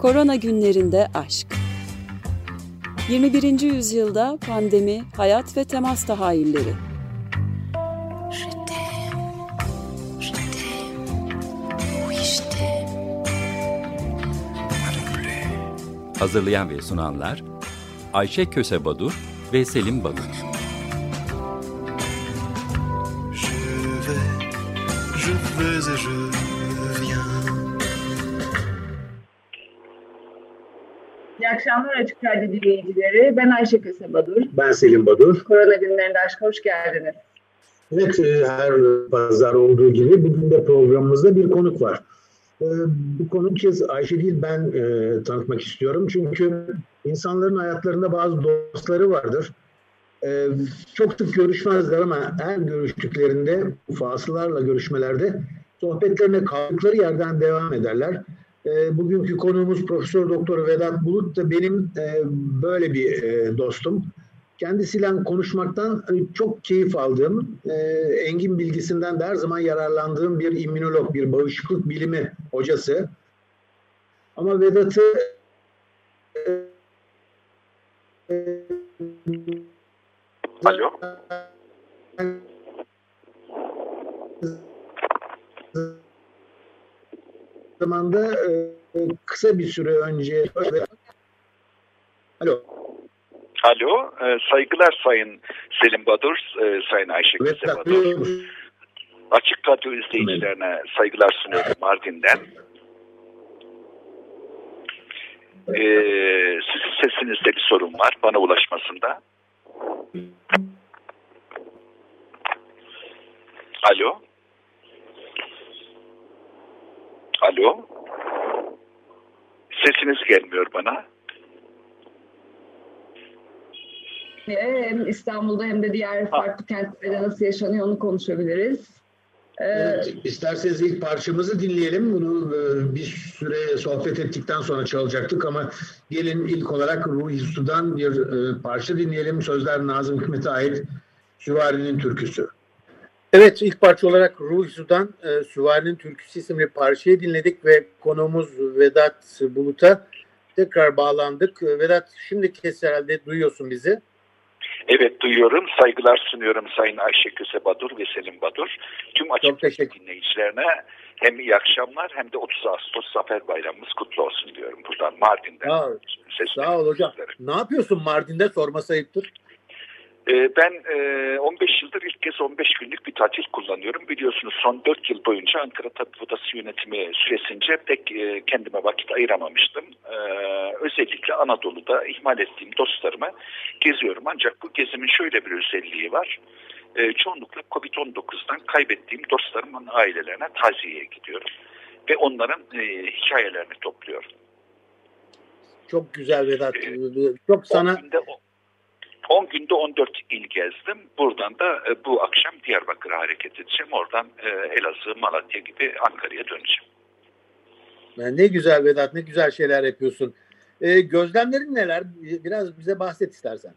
Korona günlerinde aşk. 21. yüzyılda pandemi, hayat ve temas tahayyülleri. Hazırlayan ve sunanlar Ayşe Köse Badur ve Selim Badur. Je vais, et je İyi akşamlar Açık Radyo dinleyicileri. Ben Ayşe Kösebadur. Ben Selim Badur. Korona günlerinde aşk hoş geldiniz. Evet, e, her pazar olduğu gibi bugün de programımızda bir konuk var. E, bu konuk kez Ayşe değil ben e, tanıtmak istiyorum. Çünkü insanların hayatlarında bazı dostları vardır. Çok sık görüşmezler ama her görüştüklerinde, fasılarla görüşmelerde sohbetlerine kaldıkları yerden devam ederler. E, bugünkü konuğumuz Profesör Doktor Vedat Bulut da benim e, böyle bir e, dostum. Kendisiyle konuşmaktan hani, çok keyif aldığım, e, engin bilgisinden de her zaman yararlandığım bir immünolog, bir bağışıklık bilimi hocası. Ama Vedat'ı e, Alo. Zamanda e, kısa bir süre önce Alo. Alo, e, saygılar Sayın Selim Badur, e, Sayın Ayşe evet, Badur. Açık Radyo izleyicilerine saygılar sunuyorum Mardin'den. Ee, sizin sesinizde bir sorun var bana ulaşmasında. Alo. Alo. Sesiniz gelmiyor bana. Hem İstanbul'da hem de diğer farklı kentlerde nasıl yaşanıyor onu konuşabiliriz. Ee, evet, isterseniz ilk parçamızı dinleyelim. Bunu e, bir süre sohbet ettikten sonra çalacaktık ama gelin ilk olarak Ruhi Su'dan bir e, parça dinleyelim. Sözler Nazım Hikmet'e ait Süvari'nin türküsü. Evet ilk parça olarak Ruhi Su'dan e, Süvari'nin Türküsü isimli parçayı dinledik ve konuğumuz Vedat Bulut'a tekrar bağlandık. E, Vedat şimdi kes herhalde duyuyorsun bizi. Evet duyuyorum. Saygılar sunuyorum Sayın Ayşe Köse Badur ve Selim Badur. Tüm açık dinleyicilerine hem iyi akşamlar hem de 30 Ağustos Zafer Bayramımız kutlu olsun diyorum buradan Mardin'den. Sağ ol, Sağ ol hocam. Ne yapıyorsun Mardin'de sorması ayıptır. Ee, ben 15 e, yıldır ilk kez 15 günlük bir tatil kullanıyorum. Biliyorsunuz son 4 yıl boyunca Ankara Tabip Odası yönetimi süresince pek e, kendime vakit ayıramamıştım. Ee, özellikle Anadolu'da ihmal ettiğim dostlarımı geziyorum. Ancak bu gezimin şöyle bir özelliği var. Ee, çoğunlukla Covid-19'dan kaybettiğim dostlarımın ailelerine taziyeye gidiyorum. Ve onların e, hikayelerini topluyorum. Çok güzel Vedat. Çok sana... 10 günde 14 il gezdim. Buradan da e, bu akşam Diyarbakır'a hareket edeceğim. Oradan e, Elazığ, Malatya gibi Ankara'ya döneceğim. Ne güzel Vedat, ne güzel şeyler yapıyorsun. E, gözlemlerin neler? Biraz bize bahset istersen.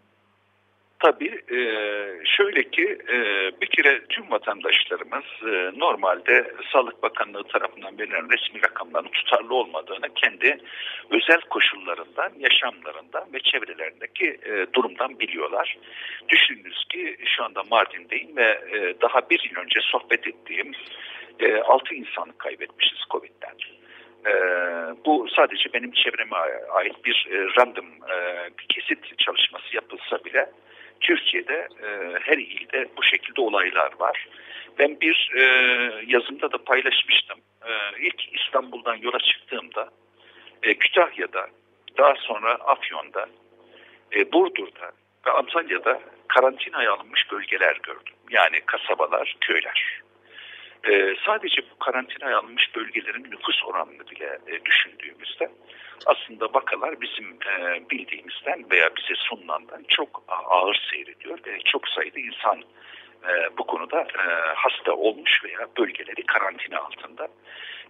Tabii e, şöyle ki e, bir kere tüm vatandaşlarımız e, normalde Sağlık Bakanlığı tarafından verilen resmi rakamların tutarlı olmadığını kendi özel koşullarından, yaşamlarından ve çevrelerindeki durumdan biliyorlar. Düşününüz ki şu anda Mardin'deyim ve daha bir yıl önce sohbet ettiğim e, 6 insanı kaybetmişiz Covid'den. bu sadece benim çevreme ait bir random bir kesit çalışması yapılsa bile Türkiye'de e, her ilde bu şekilde olaylar var. Ben bir e, yazımda da paylaşmıştım. E, ilk İstanbul'dan yola çıktığımda e, Kütahya'da, daha sonra Afyon'da, e, Burdur'da ve Antalya'da karantinaya alınmış bölgeler gördüm. Yani kasabalar, köyler. E, sadece bu karantinaya alınmış bölgelerin nüfus oranını bile e, düşündüğümüzde aslında vakalar bizim e, bildiğimizden veya bize sunulandan çok ağır seyrediyor ve çok sayıda insan e, bu konuda e, hasta olmuş veya bölgeleri karantina altında.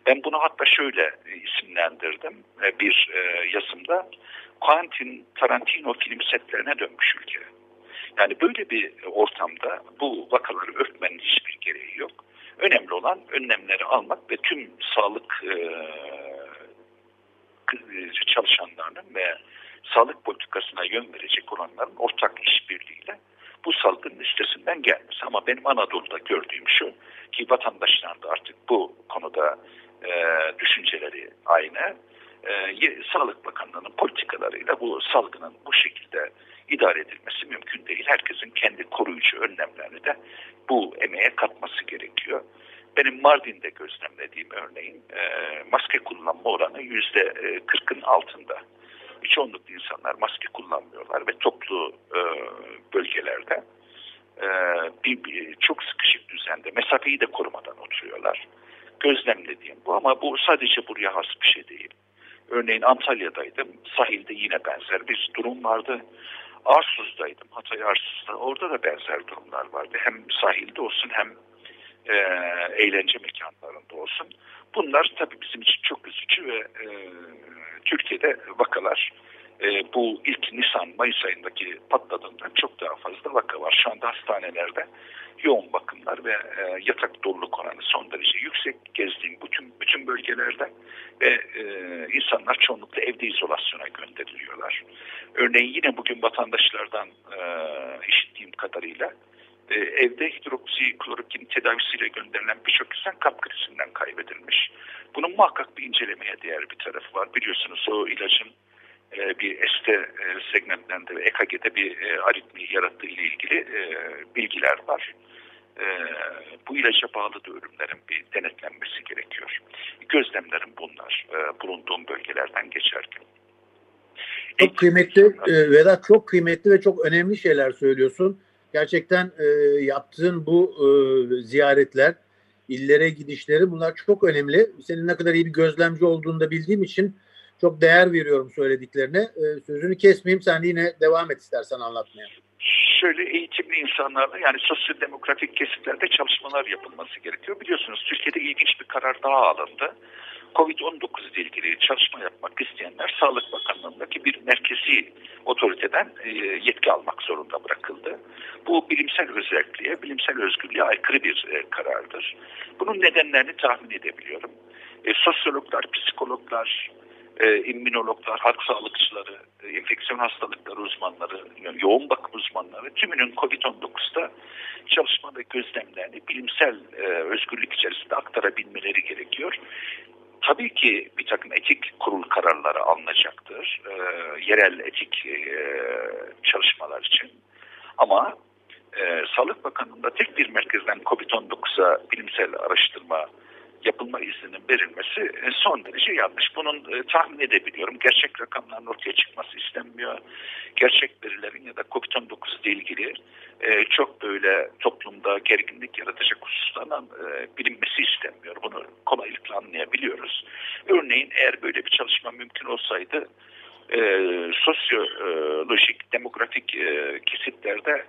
Ben bunu hatta şöyle isimlendirdim e, bir e, yazımda. Quentin Tarantino film setlerine dönmüş ülke. Yani böyle bir ortamda bu vakaları örtmenin hiçbir gereği yok. Önemli olan önlemleri almak ve tüm sağlık e, çalışanlarının ve sağlık politikasına yön verecek olanların ortak işbirliğiyle bu salgının üstesinden gelmesi. Ama benim Anadolu'da gördüğüm şu ki vatandaşların da artık bu konuda e, düşünceleri aynı. E, Sağlık Bakanlığı'nın politikalarıyla bu salgının bu şekilde idare edilmesi mümkün değil. Herkesin kendi koruyucu önlemlerini de bu emeğe katması gerekiyor. Benim Mardin'de gözlemlediğim örneğin e, maske kullanma oranı yüzde kırkın altında. Çoğunlukla insanlar maske kullanmıyorlar ve toplu e, bölgelerde e, bir, bir, çok sıkışık düzende mesafeyi de korumadan oturuyorlar. Gözlemlediğim bu ama bu sadece buraya has bir şey değil. Örneğin Antalya'daydım. Sahilde yine benzer bir durum vardı. Arsuz'daydım. Hatay Arsuz'da. Orada da benzer durumlar vardı. Hem sahilde olsun hem e, eğlence mekanlarında olsun. Bunlar tabii bizim için çok üzücü ve e, Türkiye'de vakalar e, bu ilk Nisan-Mayıs ayındaki patladığından çok daha fazla vaka var. Şu anda hastanelerde yoğun bakımlar ve e, yatak doluluk oranı son derece yüksek. Gezdiğim bütün bütün bölgelerde ve e, insanlar çoğunlukla evde izolasyona gönderiliyorlar. Örneğin yine bugün vatandaşlardan e, işittiğim kadarıyla e, evde hidroksiklorokin tedavisiyle gönderilen birçok insan kalp krizinden kaybedilmiş. Bunun muhakkak bir incelemeye değer bir tarafı var. Biliyorsunuz o ilacın e, bir ST e, segmentlerinde ve EKG'de bir e, aritmi yarattığı ile ilgili e, bilgiler var. E, bu ilaca bağlı da ölümlerin bir denetlenmesi gerekiyor. Gözlemlerim bunlar e, bulunduğum bölgelerden geçerken. Çok kıymetli e, Vedat çok kıymetli ve çok önemli şeyler söylüyorsun. Gerçekten e, yaptığın bu e, ziyaretler, illere gidişleri bunlar çok önemli. Senin ne kadar iyi bir gözlemci olduğunu da bildiğim için çok değer veriyorum söylediklerine. E, sözünü kesmeyeyim sen de yine devam et istersen anlatmaya. Şöyle eğitimli insanlarla yani sosyodemografik kesitlerde çalışmalar yapılması gerekiyor. Biliyorsunuz Türkiye'de ilginç bir karar daha alındı. Covid-19 ile ilgili çalışma yapmak isteyenler Sağlık Bakanlığı'ndaki bir merkezi otoriteden e, yetki almak zorunda bırakıldı. Bu bilimsel özelliğe, bilimsel özgürlüğe aykırı bir e, karardır. Bunun nedenlerini tahmin edebiliyorum. E, sosyologlar, psikologlar, e, immünologlar, halk sağlıkçıları, e, enfeksiyon hastalıkları uzmanları, yani yoğun bakım uzmanları tümünün COVID-19'da çalışma ve gözlemlerini bilimsel e, özgürlük içerisinde aktarabilmeleri gerekiyor. Tabii ki bir takım etik kurul kararları alınacaktır. E, yerel etik e, çalışmalar için. Ama e, Sağlık Bakanlığı'nda tek bir merkezden COVID-19'a bilimsel araştırma yapılma izninin verilmesi e, son derece yanlış. Bunun e, tahmin edebiliyorum. Gerçek rakamların ortaya çıkması istenmiyor. Gerçek verilerin ya da COVID-19 ile ilgili e, çok böyle toplumda gerginlik yaratacak hususlardan bilinmesi istenmiyor. Bunu kolaylıkla anlayabiliyoruz. Örneğin eğer böyle bir çalışma mümkün olsaydı sosyolojik, demografik kesitlerde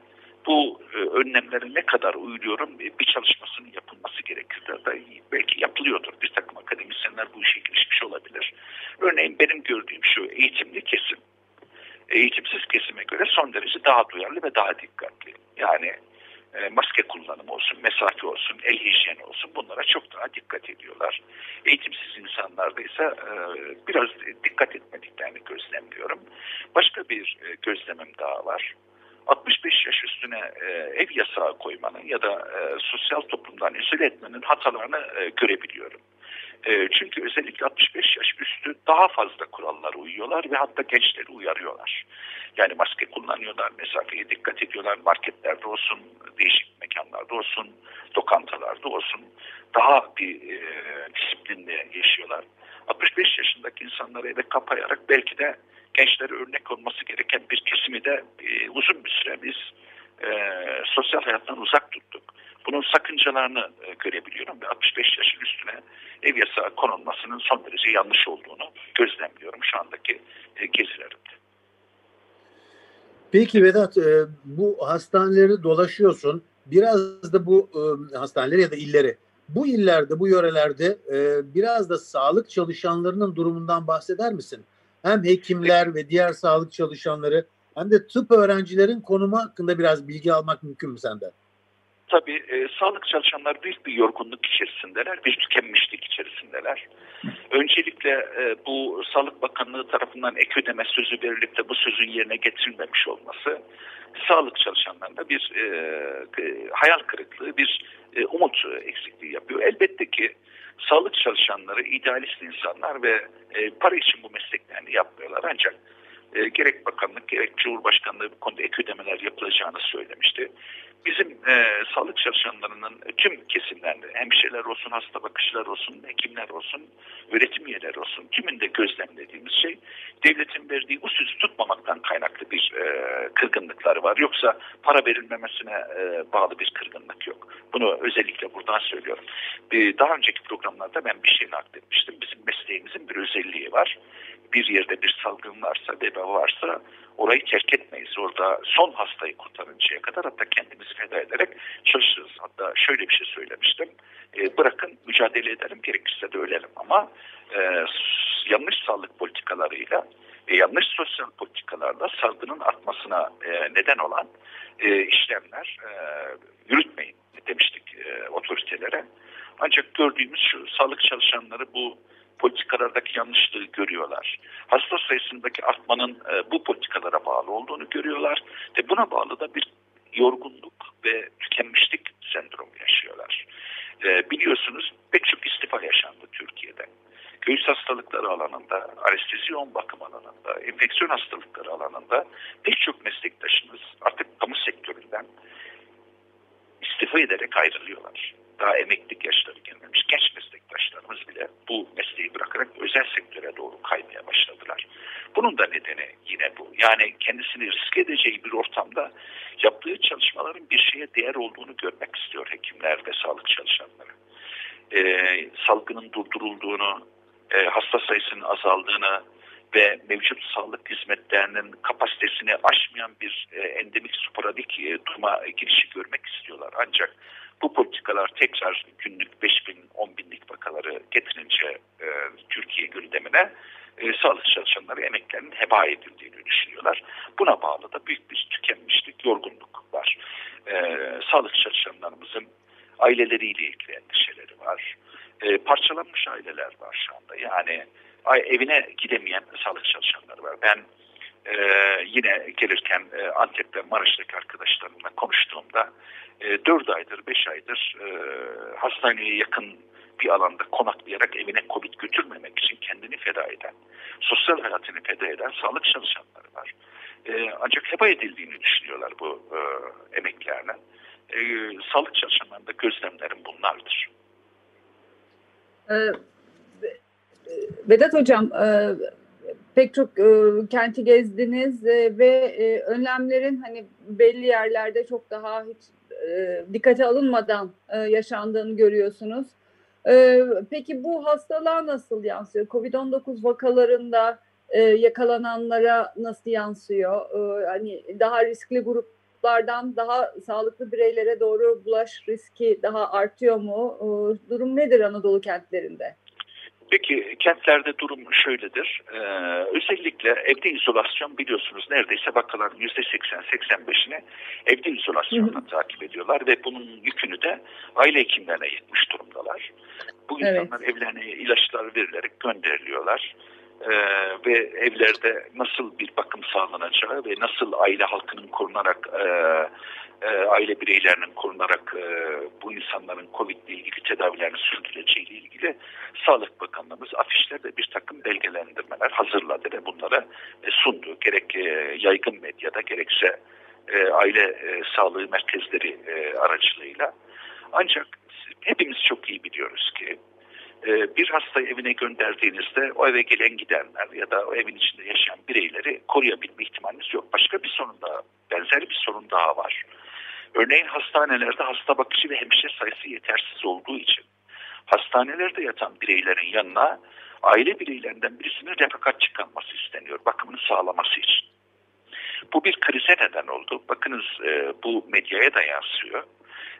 bu e, önlemlere ne kadar uyuluyorum bir çalışmasının yapılması gerekir. Belki yapılıyordur. Bir takım akademisyenler bu işe girişmiş olabilir. Örneğin benim gördüğüm şu eğitimli kesim. Eğitimsiz kesime göre son derece daha duyarlı ve daha dikkatli. Yani e, maske kullanımı olsun, mesafe olsun, el hijyeni olsun bunlara çok daha dikkat ediyorlar. Eğitimsiz insanlarda ise e, biraz dikkat etmediklerini gözlemliyorum. Başka bir e, gözlemim daha var. 65 yaş üstüne e, ev yasağı koymanın ya da e, sosyal toplumdan izole etmenin hatalarını e, görebiliyorum. E, çünkü özellikle 65 yaş üstü daha fazla kurallara uyuyorlar ve hatta gençleri uyarıyorlar. Yani maske kullanıyorlar, mesafeye dikkat ediyorlar, marketlerde olsun, değişik mekanlarda olsun, lokantalarda olsun. Daha bir e, disiplinle yaşıyorlar. 65 yaşındaki insanları eve kapayarak belki de gençlere örnek olması gereken bir kesimi de e, uzun bir süre biz e, sosyal hayattan uzak tuttuk. Bunun sakıncalarını e, görebiliyorum ve 65 yaşın üstüne ev yasağı konulmasının son derece yanlış olduğunu gözlemliyorum şu andaki e, gezilerimde. Peki Vedat, e, bu hastaneleri dolaşıyorsun. Biraz da bu e, hastaneleri ya da illeri, bu illerde, bu yörelerde e, biraz da sağlık çalışanlarının durumundan bahseder misin? Hem hekimler ve diğer sağlık çalışanları hem de tıp öğrencilerin konumu hakkında biraz bilgi almak mümkün mü senden? Tabii e, sağlık çalışanlar büyük bir yorgunluk içerisindeler, bir tükenmişlik içerisindeler. Öncelikle e, bu Sağlık Bakanlığı tarafından ek ödeme sözü verilip de bu sözün yerine getirilmemiş olması sağlık çalışanlarında bir e, hayal kırıklığı, bir e, umut eksikliği yapıyor. Elbette ki sağlık çalışanları idealist insanlar ve e, para için bu mesleklerini yapmıyorlar. Ancak e, gerek bakanlık gerek Cumhurbaşkanlığı bu konuda ek ödemeler yapılacağını söylemişti. Bizim e, sağlık çalışanlarının tüm kesimlerinde hemşireler olsun, hasta bakıcılar olsun, hekimler olsun, üretim üyeleri olsun tümünde gözlemlediğimiz şey devletin verdiği bu tutmamaktan kaynaklı bir e, kırgınlıkları var. Yoksa para verilmemesine e, bağlı bir kırgınlık yok. Bunu özellikle buradan söylüyorum. E, daha önceki programlarda ben bir şey nakletmiştim. Bizim mesleğimizin bir özelliği var bir yerde bir salgın varsa, veba varsa orayı terk etmeyiz. Orada son hastayı kurtarıncaya kadar hatta kendimizi feda ederek çalışırız. Hatta şöyle bir şey söylemiştim. E, bırakın mücadele edelim gerekirse de ölelim ama e, yanlış sağlık politikalarıyla ve yanlış sosyal politikalarla salgının artmasına e, neden olan e, işlemler e, yürütmeyin demiştik e, otoritelere. Ancak gördüğümüz şu sağlık çalışanları bu politikalardaki yanlışlığı görüyorlar. Hasta sayısındaki artmanın e, bu politikalara bağlı olduğunu görüyorlar ve buna bağlı da bir yorgunluk ve tükenmişlik sendromu yaşıyorlar. E, biliyorsunuz pek çok istifa yaşandı Türkiye'de. Göğüs hastalıkları alanında, anestezi yoğun bakım alanında, enfeksiyon hastalıkları alanında pek çok meslektaşımız artık kamu sektöründen istifa ederek ayrılıyorlar. Daha emeklilik yaşları gelmemiş genç meslektaşlarımız bile bu mesleği bırakarak özel sektöre doğru kaymaya başladılar. Bunun da nedeni yine bu. Yani kendisini risk edeceği bir ortamda yaptığı çalışmaların bir şeye değer olduğunu görmek istiyor hekimler ve sağlık çalışanları. Ee, salgının durdurulduğunu, e, hasta sayısının azaldığını ve mevcut sağlık hizmetlerinin kapasitesini aşmayan bir e, endemik sporadik e, duruma girişi görmek istiyorlar. Ancak bu politikalar tekrar günlük 5 bin, 10 binlik vakaları getirince e, Türkiye gündemine e, sağlık çalışanları emeklerinin heba edildiğini düşünüyorlar. Buna bağlı da büyük bir tükenmişlik, yorgunluk var. E, sağlık çalışanlarımızın aileleriyle ilgili endişeleri var. E, parçalanmış aileler var şu anda. Yani evine gidemeyen sağlık çalışanları var. Ben e, yine gelirken e, Antep'te Maraş'taki arkadaşlarımla konuştuğumda e, 4 aydır 5 aydır e, hastaneye yakın bir alanda konaklayarak evine Covid götürmemek için kendini feda eden, sosyal hayatını feda eden sağlık çalışanları var. E, ancak heba edildiğini düşünüyorlar bu e, emeklerine. E, sağlık çalışanlarında gözlemlerim bunlardır. Ee, Vedat Hocam, e, pek çok e, kenti gezdiniz e, ve e, önlemlerin hani belli yerlerde çok daha hiç e, dikkate alınmadan e, yaşandığını görüyorsunuz. E, peki bu hastalığa nasıl yansıyor? Covid-19 vakalarında e, yakalananlara nasıl yansıyor? E, hani daha riskli gruplardan daha sağlıklı bireylere doğru bulaş riski daha artıyor mu? E, durum nedir Anadolu kentlerinde? Peki kentlerde durum şöyledir. Ee, özellikle evde izolasyon biliyorsunuz neredeyse vakaların %80-85'ini evde izolasyonla hı hı. takip ediyorlar ve bunun yükünü de aile hekimlerine yetmiş durumdalar. Bu insanlar evet. evlerine ilaçlar verilerek gönderiliyorlar. Ee, ve evlerde nasıl bir bakım sağlanacağı ve nasıl aile halkının korunarak e, e, aile bireylerinin korunarak e, bu insanların Covid ile ilgili tedavilerini sürdürüleceği ilgili Sağlık Bakanlığımız afişlerde bir takım belgelendirmeler hazırladı ve bunlara e, sundu. Gerek e, yaygın medyada gerekse e, aile sağlığı merkezleri aracılığıyla. Ancak hepimiz çok iyi biliyoruz ki bir hastayı evine gönderdiğinizde o eve gelen gidenler ya da o evin içinde yaşayan bireyleri koruyabilme ihtimaliniz yok. Başka bir sorun daha, benzer bir sorun daha var. Örneğin hastanelerde hasta bakıcı ve hemşire sayısı yetersiz olduğu için hastanelerde yatan bireylerin yanına aile bireylerinden birisinin refakat çıkarması isteniyor bakımını sağlaması için. Bu bir krize neden oldu. Bakınız e, bu medyaya da yansıyor.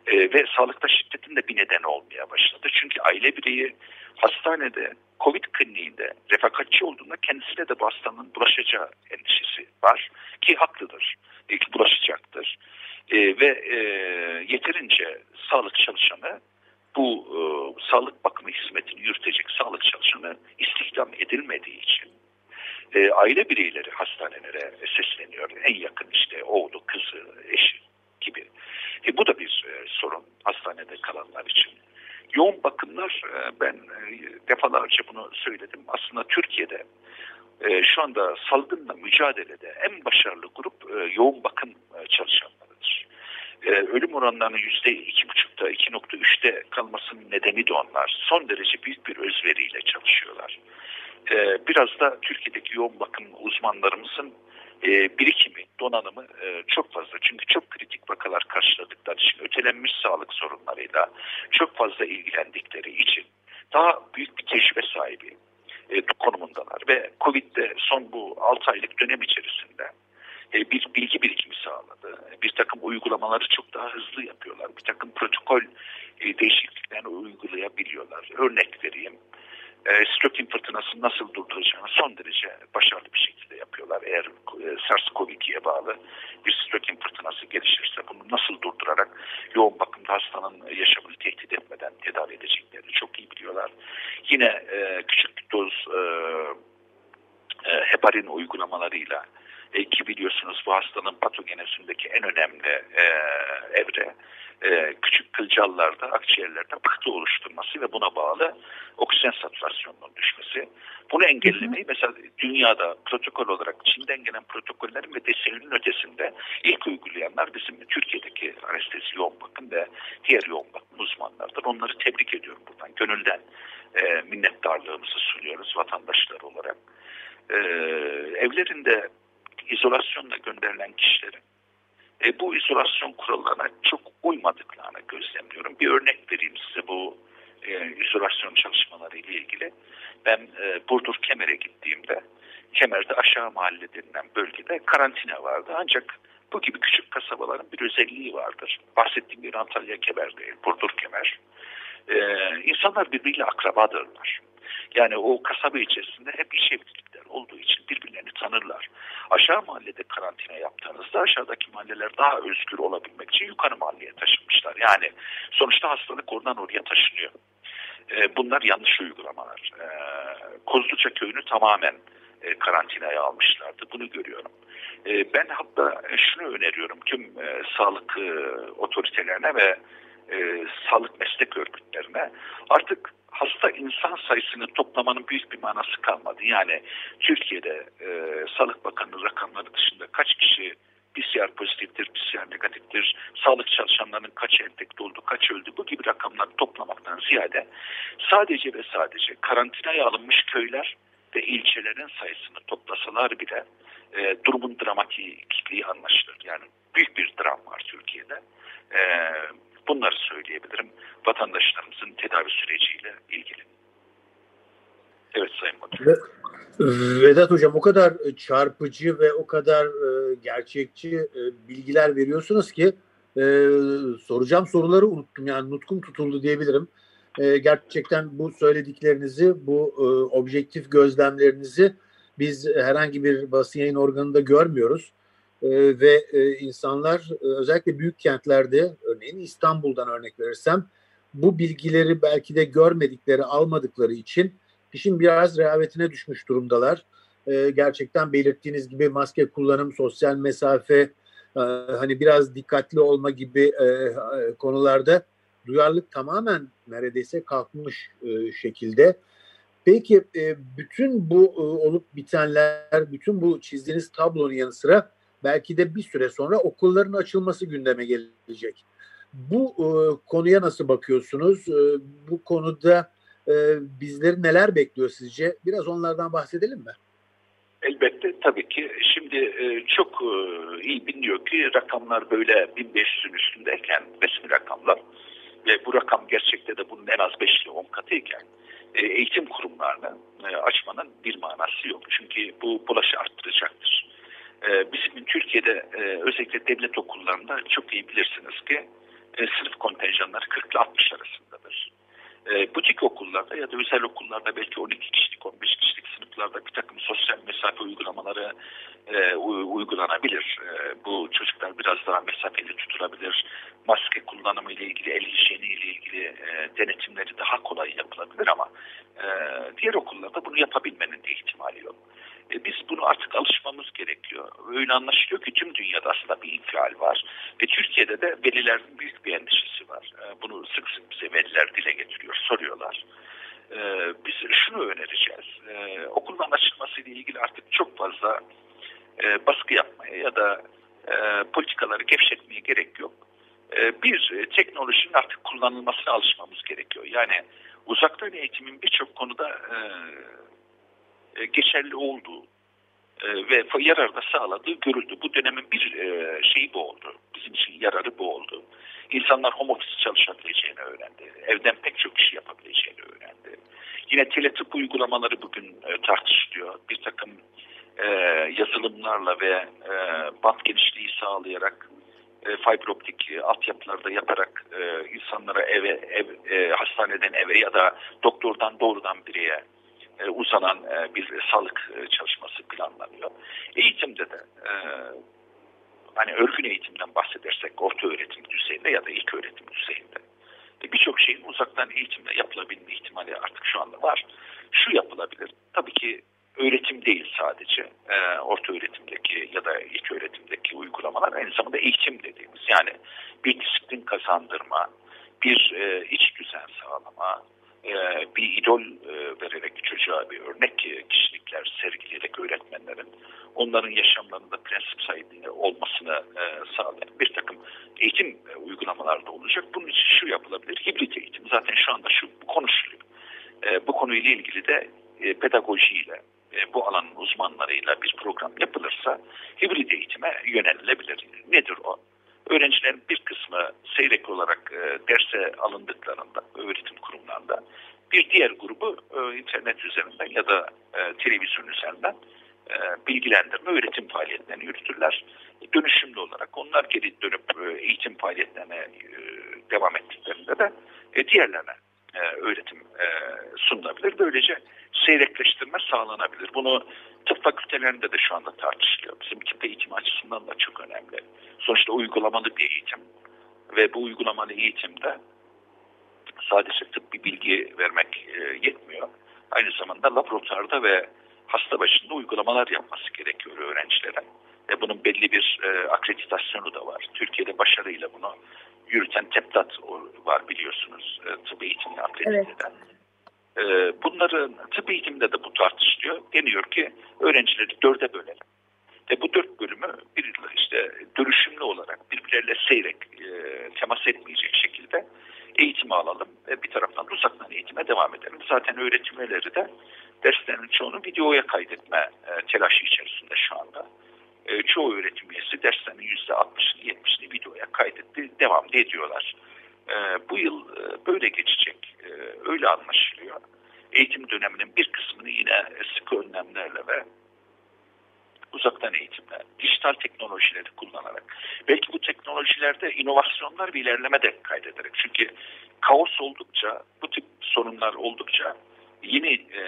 E, ve sağlıkta şiddetin de bir nedeni olmaya başladı. Çünkü aile bireyi hastanede, Covid kliniğinde refakatçi olduğunda kendisine de bu hastalığın bulaşacağı endişesi var. Ki haklıdır. Belki bulaşacaktır. E, ve e, yeterince sağlık çalışanı bu e, sağlık bakımı hizmetini yürütecek sağlık çalışanı istihdam edilmediği için e, aile bireyleri hastanelere sesleniyor. En yakın işte oğlu, kızı, eşi gibi. E, bu da bir e, sorun hastanede kalanlar için. Yoğun bakımlar e, ben e, defalarca bunu söyledim. Aslında Türkiye'de e, şu anda salgınla mücadelede en başarılı grup e, yoğun bakım e, çalışanlarıdır. E, ölüm oranlarının yüzde iki buçukta, iki nokta üçte kalmasının nedeni de onlar. Son derece büyük bir özveriyle çalışıyorlar. E, biraz da Türkiye'deki yoğun bakım uzmanlarımızın e, birikimi, donanımı e, çok fazla. Çünkü çok kritik vakalar karşıladıkları için, ötelenmiş sağlık sorunlarıyla çok fazla ilgilendikleri için daha büyük bir tecrübe sahibi e, konumundalar. Ve Covid'de son bu 6 aylık dönem içerisinde bir bilgi birikimi sağladı. Bir takım uygulamaları çok daha hızlı yapıyorlar. Bir takım protokol e, değişikliklerini uygulayabiliyorlar. Örnek vereyim e, Strokin fırtınasını nasıl durduracağını son derece başarılı bir şekilde yapıyorlar. Eğer e, SARS-CoV-2'ye bağlı bir Strokin fırtınası gelişirse bunu nasıl durdurarak yoğun bakımda hastanın yaşamını tehdit etmeden tedavi edeceklerini çok iyi biliyorlar. Yine küçük doz heparin uygulamalarıyla e, ki biliyorsunuz bu hastanın patogenezindeki en önemli e, evre e, küçük kılcallarda, akciğerlerde pıhtı oluşturması ve buna bağlı oksijen satürasyonunun düşmesi. Bunu engellemeyi mesela dünyada protokol olarak Çin'den gelen protokollerin ve deseninin ötesinde ilk uygulayanlar bizim Türkiye'deki anestezi yoğun bakım ve diğer yoğun bakım uzmanlardır. Onları tebrik ediyorum buradan. Gönülden e, minnettarlığımızı sunuyoruz vatandaşlar olarak. E, evlerinde izolasyonla gönderilen kişilerin e, bu izolasyon kurallarına çok uymadıklarını gözlemliyorum. Bir örnek vereyim size bu e, izolasyon çalışmaları ile ilgili. Ben e, Burdur Kemer'e gittiğimde Kemer'de aşağı mahalle denilen bölgede karantina vardı. Ancak bu gibi küçük kasabaların bir özelliği vardır. Bahsettiğim bir Antalya Kemer değil, Burdur Kemer. Ee, insanlar birbiriyle akrabadırlar. Yani o kasaba içerisinde hep iş evlilikler olduğu için birbirlerini tanırlar. Aşağı mahallede karantina yaptığınızda aşağıdaki mahalleler daha özgür olabilmek için yukarı mahalleye taşınmışlar. Yani sonuçta hastalık oradan oraya taşınıyor. E, bunlar yanlış uygulamalar. E, Kozluca köyünü tamamen e, karantinaya almışlardı. Bunu görüyorum. E, ben hatta şunu öneriyorum tüm e, sağlık e, otoritelerine ve e, sağlık meslek örgütlerine artık hasta insan sayısını toplamanın büyük bir manası kalmadı. Yani Türkiye'de e, Sağlık Bakanlığı rakamları dışında kaç kişi PCR pozitiftir, PCR negatiftir, sağlık çalışanlarının kaç enfekte oldu, kaç öldü bu gibi rakamları toplamaktan ziyade sadece ve sadece karantinaya alınmış köyler ve ilçelerin sayısını toplasalar bile e, durumun dramatikliği anlaşılır. Yani büyük bir dram var Türkiye'de. E, Bunları söyleyebilirim vatandaşlarımızın tedavi süreciyle ilgili. Evet Sayın Batur. Vedat Hocam o kadar çarpıcı ve o kadar e, gerçekçi e, bilgiler veriyorsunuz ki e, soracağım soruları unuttum. Yani nutkum tutuldu diyebilirim. Gerçekten bu söylediklerinizi, bu objektif gözlemlerinizi biz herhangi bir basın yayın organında görmüyoruz. Ee, ve e, insanlar e, özellikle büyük kentlerde örneğin İstanbul'dan örnek verirsem bu bilgileri belki de görmedikleri, almadıkları için işin biraz rehavetine düşmüş durumdalar. E, gerçekten belirttiğiniz gibi maske kullanım, sosyal mesafe, e, hani biraz dikkatli olma gibi konularda duyarlılık tamamen neredeyse kalkmış şekilde. Peki bütün bu olup bitenler, bütün bu çizdiğiniz tablonun yanı sıra belki de bir süre sonra okulların açılması gündeme gelecek. Bu e, konuya nasıl bakıyorsunuz? E, bu konuda e, bizleri neler bekliyor sizce? Biraz onlardan bahsedelim mi? Elbette tabii ki. Şimdi e, çok e, iyi biliniyor ki rakamlar böyle 1500'ün üstündeyken resmi rakamlar ve bu rakam gerçekte de bunun en az 5 ile 10 katıyken e, eğitim kurumlarını e, açmanın bir manası yok. Çünkü bu bulaşı arttıracaktır. E, bizim Türkiye'de e, özellikle devlet okullarında çok iyi bilirsiniz ki e, sınıf kontenjanları 40 ile 60 arasındadır. E, butik okullarda ya da özel okullarda belki 12 kişilik 15 kişilik sınıflarda bir takım sosyal mesafe uygulamaları e, uygulanabilir. E, bu çocuklar biraz daha mesafeli tutulabilir. Maske kullanımı ile ilgili, el hijyeni ile ilgili e, denetimleri daha kolay yapılabilir ama diğer okullarda bunu yapabilmenin de ihtimali yok. Biz bunu artık alışmamız gerekiyor. Öyle anlaşılıyor ki tüm dünyada aslında bir infial var. Ve Türkiye'de de velilerin büyük bir endişesi var. E, bunu sık sık bize veliler dile getiriyor, soruyorlar. E, biz şunu önereceğiz. E, okuldan açılması ile ilgili artık çok fazla e, baskı yapmaya ya da e, politikaları gevşetmeye gerek yok. Bir, e, teknolojinin artık kullanılmasına alışmamız gerekiyor. Yani uzaktan eğitimin birçok konuda geçerli olduğu ve yarar da sağladığı görüldü. Bu dönemin bir e, şeyi bu oldu. Bizim için yararı bu oldu. İnsanlar home office çalışabileceğini öğrendi. Evden pek çok iş yapabileceğini öğrendi. Yine teletıp uygulamaları bugün tartışılıyor. Bir takım yazılımlarla ve bant genişliği sağlayarak e, fiber optik altyapılarda yaparak insanlara eve, ev, hastaneden eve ya da doktordan doğrudan bireye e, uzanan e, bir sağlık e, çalışması planlanıyor. Eğitimde de hani örgün eğitimden bahsedersek orta öğretim düzeyinde ya da ilk öğretim düzeyinde birçok şeyin uzaktan eğitimle yapılabilme ihtimali artık şu anda var. Şu yapılabilir. Tabii ki öğretim değil sadece orta öğretimdeki ya da ilk öğretimdeki uygulamalar aynı zamanda eğitim dediğimiz yani bir disiplin kazandırma, bir e, iç düzen sağlama, e, bir idol e, vererek çocuğa bir örnek kişilikler sergileyerek öğretmenlerin onların yaşamlarında prensip sahibi olmasını e, sağlayan bir takım eğitim uygulamalarda olacak. Bunun için şu yapılabilir, hibrit eğitim. Zaten şu anda şu konuşuluyor. Bu konuyla ilgili de pedagojiyle, bu alanın uzmanlarıyla bir program yapılırsa hibrit eğitime yönelilebilir. Nedir o? Öğrencilerin bir kısmı seyrek olarak e, derse alındıklarında öğretim kurumlarında bir diğer grubu e, internet üzerinden ya da e, televizyon üzerinden e, bilgilendirme, öğretim faaliyetlerini yürütürler. Dönüşümlü olarak onlar geri dönüp e, eğitim faaliyetlerine e, devam ettiklerinde de e, diğerlerine e, öğretim e, sunulabilir. Böylece seyrekleştirme sağlanabilir. Bunu tıp fakültelerinde de şu anda tartışılıyor. Bizim tıp eğitimi açısından da çok önemli. Sonuçta uygulamalı bir eğitim ve bu uygulamalı eğitimde sadece tıp bir bilgi vermek e, yetmiyor. Aynı zamanda laboratuvarda ve hasta başında uygulamalar yapması gerekiyor öğrencilere. Ve bunun belli bir e, akreditasyonu da var. Türkiye'de başarıyla bunu yürüten TEPTAT var biliyorsunuz. E, tıp eğitimini akredite eden. Evet. E, bunların tıp eğitiminde de bu tartışılıyor. Deniyor ki öğrencileri dörde bölelim. Ve bu dört bölümü bir işte dönüşümlü olarak birbirleriyle seyrek e, temas etmeyecek şekilde eğitimi alalım ve bir taraftan uzaktan eğitime devam edelim. Zaten öğretim üyeleri de derslerin çoğunu videoya kaydetme e, telaşı içerisinde şu anda. E, çoğu öğretim üyesi derslerin %60'ını 70'ini videoya kaydetti, devam ediyorlar. Bu yıl böyle geçecek, öyle anlaşılıyor. Eğitim döneminin bir kısmını yine sıkı önlemlerle ve uzaktan eğitimle, dijital teknolojileri kullanarak, belki bu teknolojilerde inovasyonlar bir ilerleme de kaydederek. Çünkü kaos oldukça, bu tip sorunlar oldukça yeni e,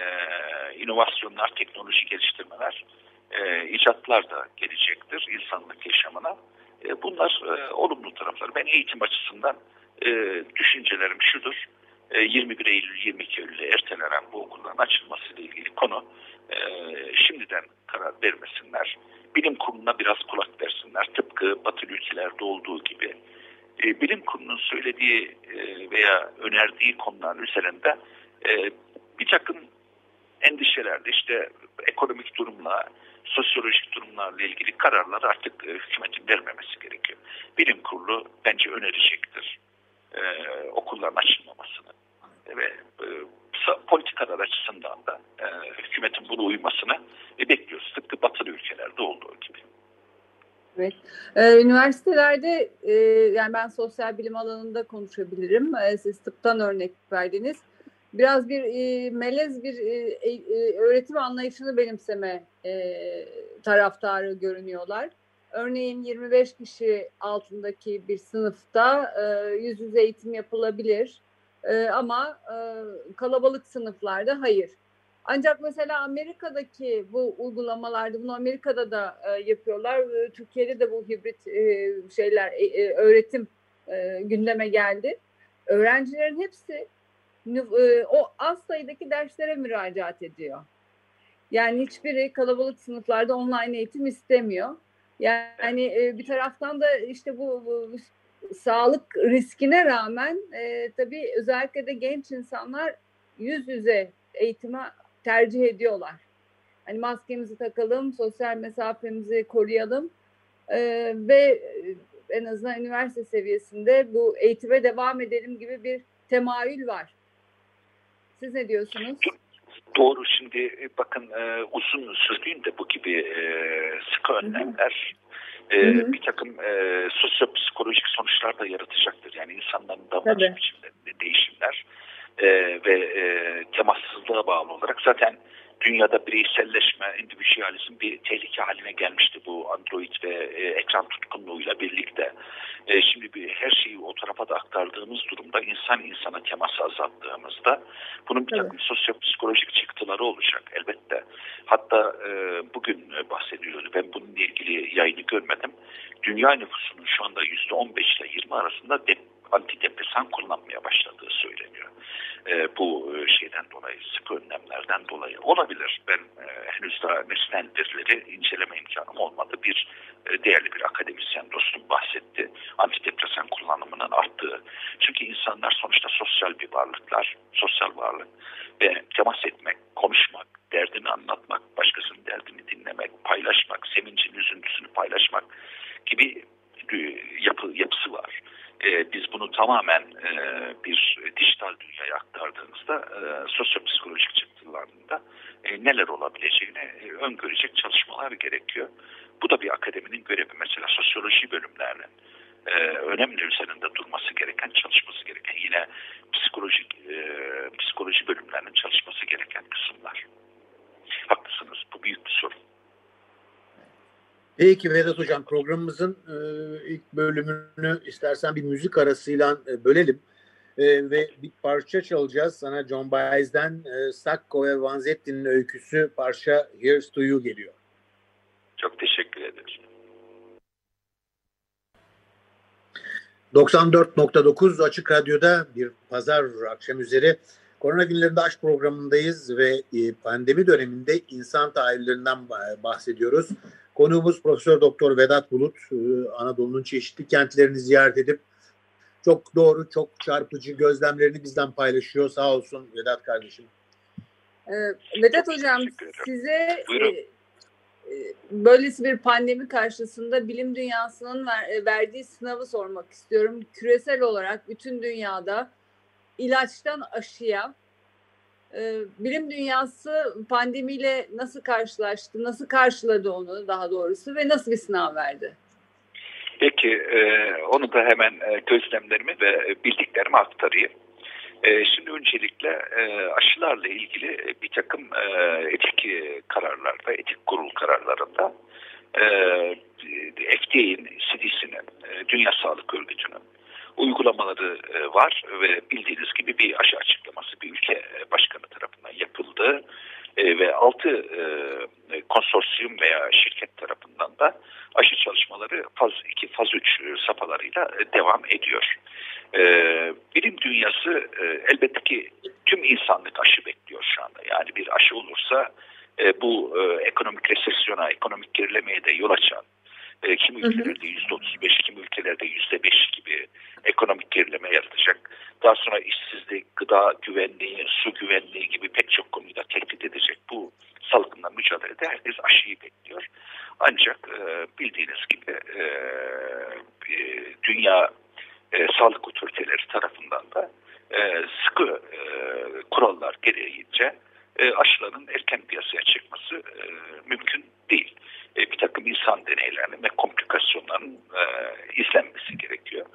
inovasyonlar, teknoloji geliştirmeler, e, icatlar da gelecektir insanlık yaşamına. E, bunlar e, olumlu taraflar. Ben eğitim açısından e, düşüncelerim şudur. 21 e, Eylül 22 Eylül'e ertelenen bu okulların açılması ile ilgili konu e, şimdiden karar vermesinler. Bilim kuruluna biraz kulak versinler. Tıpkı batılı ülkelerde olduğu gibi. E, bilim kurulunun söylediği e, veya önerdiği konuların üzerinde e, bir takım endişelerle işte ekonomik durumla, sosyolojik durumlarla ilgili kararlar artık e, hükümetin vermemesi gerekiyor. Bilim kurulu bence önerecektir e, okulların açılmamasını ve e, politikalar açısından da e, hükümetin bunu uymasını e, bekliyoruz. Tıpkı batılı ülkelerde olduğu gibi. Evet. Ee, üniversitelerde e, yani ben sosyal bilim alanında konuşabilirim. E, siz tıptan örnek verdiniz. Biraz bir e, melez bir e, e, öğretim anlayışını benimseme e, taraftarı görünüyorlar. Örneğin 25 kişi altındaki bir sınıfta e, yüz yüze eğitim yapılabilir. E, ama e, kalabalık sınıflarda hayır. Ancak mesela Amerika'daki bu uygulamalarda bunu Amerika'da da e, yapıyorlar. E, Türkiye'de de bu hibrit e, şeyler e, e, öğretim e, gündeme geldi. Öğrencilerin hepsi e, o az sayıdaki derslere müracaat ediyor. Yani hiçbiri kalabalık sınıflarda online eğitim istemiyor. Yani e, bir taraftan da işte bu, bu sağlık riskine rağmen e, tabii özellikle de genç insanlar yüz yüze eğitime tercih ediyorlar. Hani maskemizi takalım, sosyal mesafemizi koruyalım e, ve en azından üniversite seviyesinde bu eğitime devam edelim gibi bir temayül var. Siz ne diyorsunuz? Doğru şimdi e, bakın e, uzun sürdüğünde bu gibi e, sıkı önlemler e, bir takım e, sosyopsikolojik sonuçlar da yaratacaktır. Yani insanların davranış biçimlerinde değişimler e, ve e, temassızlığa bağlı olarak zaten dünyada bireyselleşme, individualizm bir tehlike haline gelmişti bu Android ve e, ekran tutkunluğuyla birlikte. E, şimdi bir, her şeyi o tarafa da aktardığımız durumda insan insana teması azalttığımızda bunun bir takım evet. sosyopsikolojik çıktıları olacak elbette. Hatta e, bugün bahsediliyordu. Ben bununla ilgili yayını görmedim. Dünya nüfusunun şu anda %15 ile 20 arasında dep antidepresan kullanmaya söyleniyor. E, bu e, şeyden dolayı, sık önlemlerden dolayı olabilir. Ben e, henüz daha nesnel verileri inceleme imkanım olmadı. Bir değerli bir akademisyen dostum bahsetti. Antidepresan kullanımının arttığı. Çünkü insanlar sonuçta sosyal bir varlıklar, sosyal varlık ve temas etmek, konuşmak, derdini anlatmak, başkasının derdini dinlemek, paylaşmak, sevincin, üzüntüsünü paylaşmak gibi yapı, yapısı var e, biz bunu tamamen e, bir dijital dünyaya aktardığımızda e, sosyopsikolojik çıktılarında e, neler olabileceğini e, öngörecek çalışmalar gerekiyor. Bu da bir akademinin görevi. Mesela sosyoloji bölümlerinin e, önemli üzerinde durması gereken, çalışması gereken yine psikolojik e, psikoloji bölümlerinin çalışması gereken kısımlar. Haklısınız. Bu büyük bir sorun. Peki Vedat Hocam programımızın e, ilk bölümünü istersen bir müzik arasıyla e, bölelim. E, ve bir parça çalacağız. Sana John Baez'den e, Sacco ve Vanzetti'nin öyküsü parça Here's to You geliyor. Çok teşekkür ederim. 94.9 Açık Radyo'da bir pazar akşam üzeri Korona günlerinde aşk programındayız ve e, pandemi döneminde insan tahayyüllerinden bahsediyoruz. Konuğumuz Profesör Doktor Vedat Bulut, e, Anadolu'nun çeşitli kentlerini ziyaret edip çok doğru, çok çarpıcı gözlemlerini bizden paylaşıyor. Sağ olsun Vedat kardeşim. Ee, Vedat Hocam size e, e, böylesi bir pandemi karşısında bilim dünyasının ver, verdiği sınavı sormak istiyorum. Küresel olarak bütün dünyada ilaçtan aşıya e, bilim dünyası pandemiyle nasıl karşılaştı, nasıl karşıladı onu daha doğrusu ve nasıl bir sınav verdi? Peki, e, onu da hemen e, gözlemlerimi ve bildiklerimi aktarayım. E, şimdi öncelikle aşılarla ilgili bir takım etik kararlarda, etik kurul kararlarında e, FDA'nin, CDC'nin, Dünya Sağlık Örgütü'nün uygulamaları e, var ve bildiğiniz gibi bir aşı açıklaması bir ülke e, başkanı tarafından yapıldı e, ve altı konsorsiyum veya şirket tarafından da aşı çalışmaları faz 2, faz 3 safhalarıyla devam ediyor. Bilim dünyası elbette ki tüm insanlık aşı bekliyor şu anda. Yani bir aşı olursa bu ekonomik resesyona, ekonomik gerilemeye de yol açan e, kimi ülkelerde yüzde otuz beş, kimi ülkelerde yüzde beş gibi ekonomik gerileme yaratacak. Daha sonra işsizlik, gıda güvenliği, su güvenliği gibi pek çok konuyu da tehdit edecek. Bu salgınla mücadelede herkes aşıyı bekliyor. Ancak e, bildiğiniz gibi e, e, dünya e, sağlık otoriteleri tarafından da e, sıkı e, kurallar gereğince e, aşıların erken piyasaya çıkması e, mümkün değil e, bir takım insan deneylerinin ve komplikasyonların e, izlenmesi gerekiyor.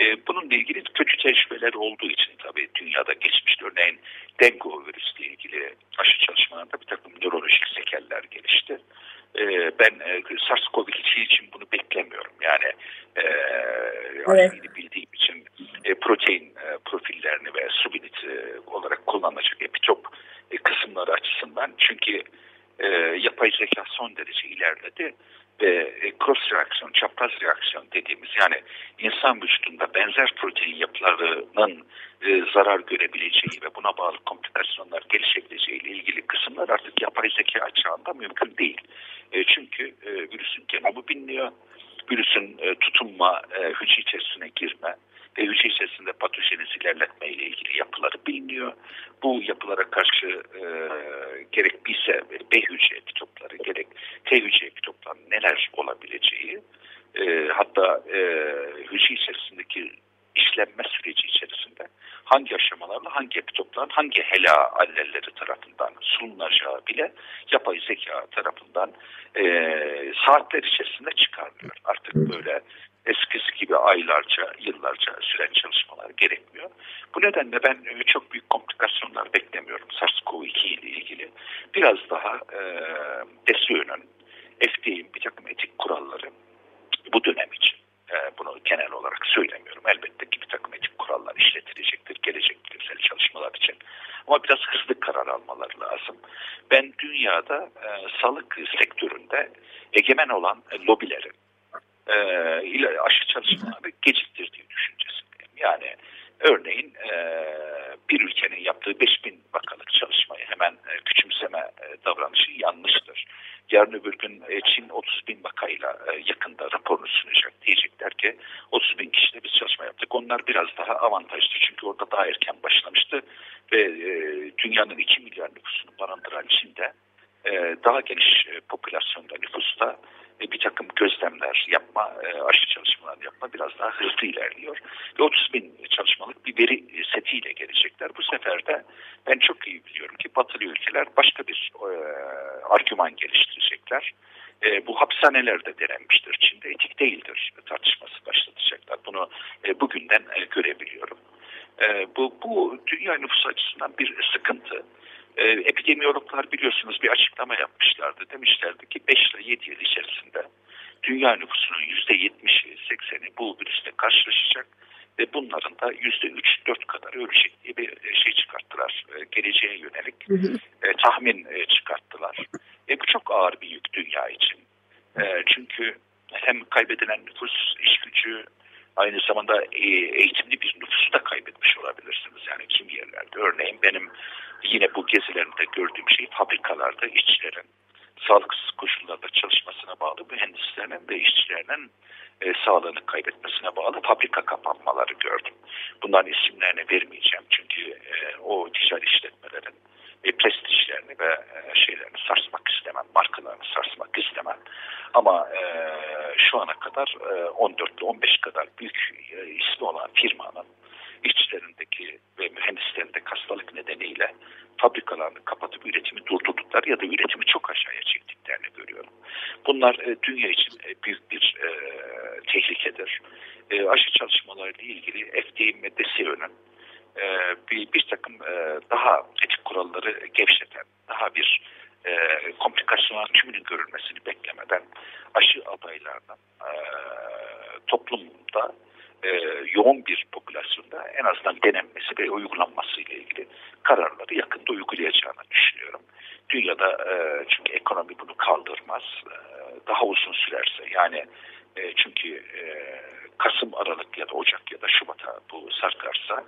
E, bununla ilgili kötü tecrübeler olduğu için tabii dünyada geçmiş örneğin dengue virüsle ilgili aşı çalışmalarında bir takım nörolojik sekeller gelişti. E, ben e, SARS-CoV-2 için bunu beklemiyorum. Yani e, evet. bildiğim için e, protein e, profillerini ve subunit e, olarak kullanılacak epitop e, kısımları açısından e, yapay zeka son derece ilerledi ve e, cross reaksiyon, çapraz reaksiyon dediğimiz yani insan vücudunda benzer protein yapılarının e, zarar görebileceği ve buna bağlı komplikasyonlar gelişebileceği ile ilgili kısımlar artık yapay zeka çağında mümkün değil. E, çünkü e, virüsün genomu biliniyor, virüsün e, tutunma, e, hücre içerisine girme, ve hücre içerisinde patojenezi ilerletme ile ilgili yapıları biliniyor. Bu yapılara karşı e, gerek BISE, B hücre epitopları, gerek T hücre epitoplarının neler olabileceği, e, hatta e, hücre içerisindeki işlenme süreci içerisinde hangi aşamalarla hangi epitopların hangi HeLa allelleri tarafından sunulacağı bile yapay zeka tarafından e, saatler içerisinde çıkarılıyor. Artık böyle eskisi gibi aylarca, yıllarca süren çalışmalar gerekmiyor. Bu nedenle ben e, çok büyük komplikasyonlar beklemiyorum SARS-CoV-2 ile ilgili. Biraz daha e, DSÖ'nün, FDA'nin bir takım etik kuralları bu dönem için e, bunu genel olarak söylemiyorum. Elbette ki bir takım etik kurallar işletilecektir gelecek bilimsel çalışmalar için. Ama biraz hızlı karar almaları lazım. Ben dünyada e, sağlık sektöründe egemen olan e, lobilerin e, aşı çalışmaları geciktirdiği düşüncesindeyim. Yani örneğin e, bir ülkenin yaptığı 5000 vakalık çalışmayı hemen e, küçümseme e, davranışı yanlıştır. Yarın öbür gün e, Çin 30 bin vakayla e, yakında raporunu sunacak. Diyecekler ki 30 bin kişide biz çalışma yaptık. Onlar biraz daha avantajlı çünkü orada daha erken başlamıştı ve e, dünyanın 2 milyar nüfusunu barındıran Çin'de e, daha geniş e, popülasyonda nüfusta bir takım gözlemler yapma, e, aşı çalışmalar yapma biraz daha hızlı ilerliyor. Ve 30 bin çalışmalık bir veri setiyle gelecekler. Bu sefer de ben çok iyi biliyorum ki batılı ülkeler başka bir argüman geliştirecekler. E, bu hapishanelerde denenmiştir. Çin'de etik değildir tartışması başlatacaklar. Bunu e, bugünden e, görebiliyorum. E, bu, bu dünya nüfusu açısından bir sıkıntı. E, epidemiyologlar biliyorsunuz bir açıklama yapmışlardı. Demişlerdi ki 5 ile 7 yıl içerisinde dünya nüfusunun %70'i 80'i bu virüsle karşılaşacak ve bunların da %3-4 kadar ölecek diye bir şey çıkarttılar. E, geleceğe yönelik e, tahmin e, çıkarttılar. E, bu çok ağır bir yük dünya için. E, çünkü hem kaybedilen nüfus, iş gücü, aynı zamanda e, eğitimli bir nüfusu da kaybetmiş olabilirsiniz. Yani kim yerlerde. Örneğin benim yine bu gezilerimde gördüğüm şey fabrikalarda işçilerin sağlıksız koşullarda çalışmasına bağlı mühendislerinin ve işçilerinin e, sağlığını kaybetmesine bağlı fabrika kapanmaları gördüm. Bunların isimlerini vermeyeceğim çünkü e, o ticari işletmelerin e, prestijlerini ve e, şeylerini sarsmak istemem, markalarını sarsmak istemem. Ama e, şu ana kadar e, 14 ile 15 kadar büyük e, ismi olan firmanın işçilerindeki ve mühendislerindeki hastalık nedeniyle fabrikalarını kapatıp üretimi durdurduklar ya da üretimi çok aşağıya çektiklerini görüyorum. Bunlar e, dünya için e, büyük bir e, tehlikedir. E, aşı çalışmalarıyla ilgili FDA'nin ve DSEO'nun e, bir, bir takım e, daha etik kuralları gevşeten, daha bir e, komplikasyonların tümünün görülmesini beklemeden aşı adaylarının e, toplumda e, yoğun bir popülasyonda en azından denenmesi ve uygulanması ile ilgili kararları yakında uygulayacağını düşünüyorum. Dünyada e, çünkü ekonomi bunu kaldırmaz. E, daha uzun sürerse yani e, çünkü e, Kasım, Aralık ya da Ocak ya da Şubat'a bu sarkarsa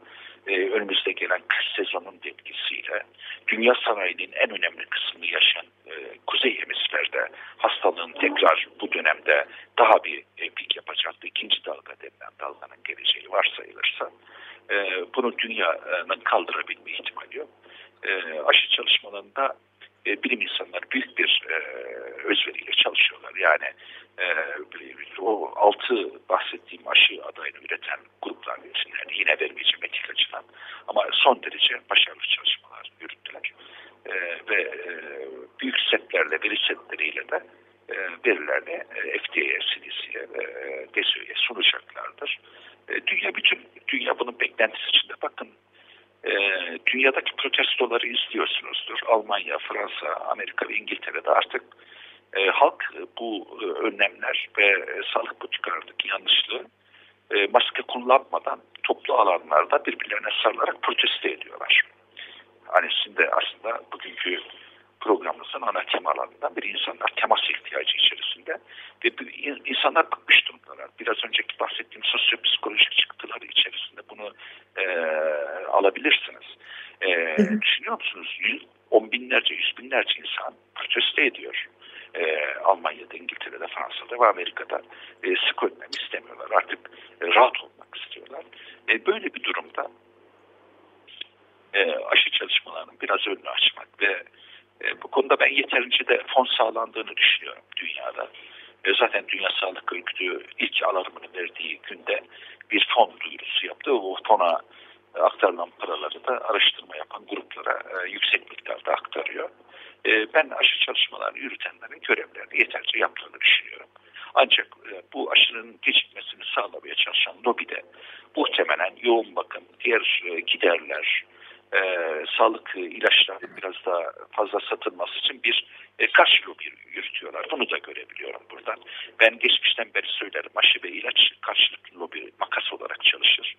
e, önümüzde gelen kış sezonun etkisiyle dünya sanayinin en önemli kısmını yaşayan e, kuzey hemisferde hastalığın tekrar bu dönemde daha bir e, pik yapacaktı. ikinci dalga denilen dalganın geleceği varsayılırsa e, bunu dünyanın kaldırabilme ihtimali yok. E, aşı çalışmalarında e, bilim insanları büyük bir e, özveriyle çalışıyorlar. Yani e, o altı bahsettiğim aşı adayını üreten grupların isimlerini yine vermeyeceğim etik açıdan. Ama son derece başarılı çalışmalar yürüttüler. E, ve e, büyük setlerle, veri setleriyle de e, verilerini e, FDA'ye, CDC'ye e, DSO'ya sunacaklardır. E, dünya bütün, dünya bunun beklentisi içinde. Bakın e, dünyadaki protestoları izliyorsunuzdur. Almanya, Fransa, Amerika ve İngiltere'de artık e, halk bu e, önlemler ve e, sağlık politikalarındaki yanlışlığı e, maske kullanmadan toplu alanlarda birbirlerine sarılarak protesto ediyorlar. Hani şimdi aslında bugünkü programımızın ana temalarından biri insanlar temas ihtiyacı içerisinde ve insanlar bıkmış durumdalar. Biraz önceki bahsettiğim sosyopsikolojik çıktıları içerisinde bunu e, alabilirsiniz. E, düşünüyor musunuz? Yüz, on binlerce, yüz binlerce insan protesto ediyor. E, Almanya'da, İngiltere'de, Fransa'da ve Amerika'da e, sık ölmemi istemiyorlar. Artık e, rahat olmak istiyorlar. E, böyle bir durumda e, aşı çalışmalarının biraz önünü açmak ve e, bu konuda ben yeterince de fon sağlandığını düşünüyorum dünyada. E, zaten Dünya Sağlık Örgütü ilk alarmını verdiği günde bir fon duyurusu yaptı. O fona aktarılan paraları da araştırma yapan gruplara e, yüksek miktarda aktarıyor. E, ben aşı çalışmalarını yürütenlerin görevlerini yeterince yaptığını düşünüyorum. Ancak e, bu aşının gecikmesini sağlamaya çalışan lobide muhtemelen yoğun bakım, diğer e, giderler, e, sağlık ilaçlarının biraz daha fazla satılması için bir e, karşı lobi yürütüyorlar. Bunu da görebiliyorum buradan. Ben geçmişten beri söylerim aşı ve ilaç karşılıklı lobi makas olarak çalışır.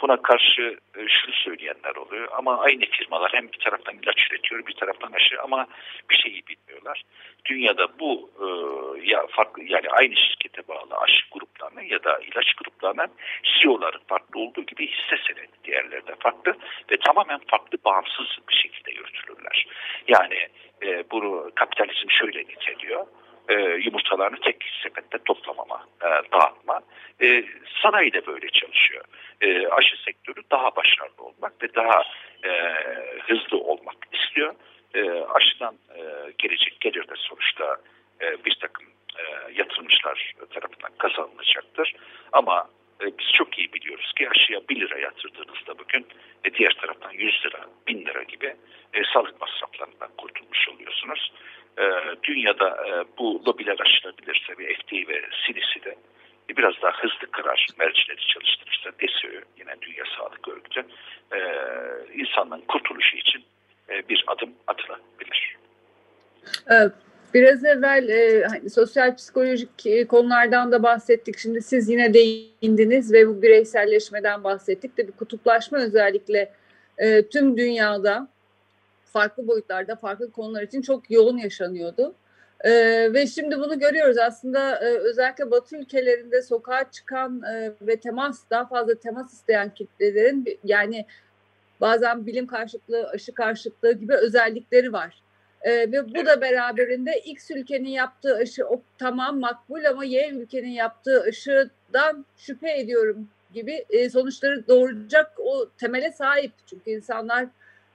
Buna karşı e, şunu söyleyenler oluyor ama aynı firmalar hem bir taraftan ilaç üretiyor bir taraftan aşı ama bir şeyi bilmiyorlar. Dünyada bu e, ya farklı yani aynı şirkete bağlı aşı gruplarının ya da ilaç gruplarının CEO'ları farklı olduğu gibi hisse senedi diğerleri de farklı ve tamamen farklı bağımsız bir şekilde yürütülürler. Yani e, bunu kapitalizm şöyle niteliyor e, yumurtalarını tek sepette toplamama, e, dağıtma. E, sanayi de böyle çalışıyor. E, aşı sektörü daha başarılı olmak ve daha e, hızlı olmak istiyor. E, aşıdan e, gelecek gelir de sonuçta e, bir takım e, yatırımcılar tarafından kazanılacaktır. Ama e, biz çok iyi biliyoruz ki aşıya 1 lira yatırdığınızda bugün e, diğer taraftan 100 lira, 1000 lira gibi e, sağlık masraflarından kurtulmuş oluyorsunuz. E, dünyada e, bu lobiler aşılabilirse ve FDA ve CDC de e, biraz daha hızlı karar mercileri çalıştırırsa DSÖ yine Dünya Sağlık Örgütü e, insanların kurtuluşu için e, bir adım atılabilir. Evet. Biraz evvel e, hani sosyal psikolojik e, konulardan da bahsettik. Şimdi siz yine değindiniz ve bu bireyselleşmeden bahsettik de kutuplaşma özellikle e, tüm dünyada farklı boyutlarda farklı konular için çok yoğun yaşanıyordu. E, ve şimdi bunu görüyoruz aslında e, özellikle Batı ülkelerinde sokağa çıkan e, ve temas daha fazla temas isteyen kitlelerin yani bazen bilim karşıtlığı, aşı karşıtlığı gibi özellikleri var. E, ve bu da beraberinde X ülkenin yaptığı aşı o tamam makbul ama Y ülkenin yaptığı aşıdan şüphe ediyorum gibi e, sonuçları doğuracak o temele sahip. Çünkü insanlar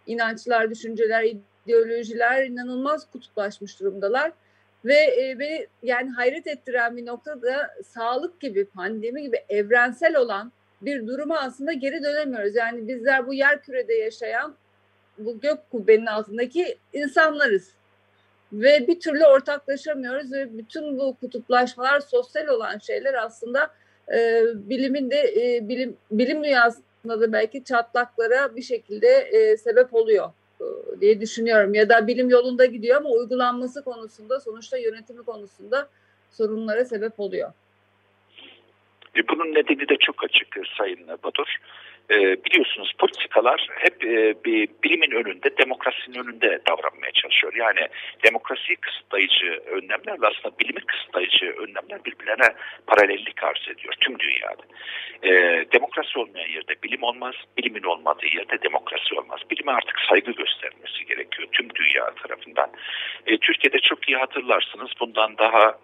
inançlar, düşünceler, ideolojiler inanılmaz kutuplaşmış durumdalar. Ve e, beni yani hayret ettiren bir nokta da sağlık gibi, pandemi gibi evrensel olan bir duruma aslında geri dönemiyoruz. Yani bizler bu yer kürede yaşayan bu gök kubbenin altındaki insanlarız. Ve bir türlü ortaklaşamıyoruz ve bütün bu kutuplaşmalar sosyal olan şeyler aslında e, bilimin de e, bilim bilim dünyasında da belki çatlaklara bir şekilde e, sebep oluyor e, diye düşünüyorum. Ya da bilim yolunda gidiyor ama uygulanması konusunda sonuçta yönetimi konusunda sorunlara sebep oluyor. E, bunun nedeni de çok açık Sayın Badur e, biliyorsunuz politikalar hep e, bir bilimin önünde, demokrasinin önünde davranmaya çalışıyor. Yani demokrasiyi kısıtlayıcı önlemlerle aslında bilimi kısıtlayıcı önlemler birbirlerine paralellik arz ediyor tüm dünyada. E, demokrasi olmayan yerde bilim olmaz, bilimin olmadığı yerde demokrasi olmaz. Bilime artık saygı göstermesi gerekiyor tüm dünya tarafından. E, Türkiye'de çok iyi hatırlarsınız bundan daha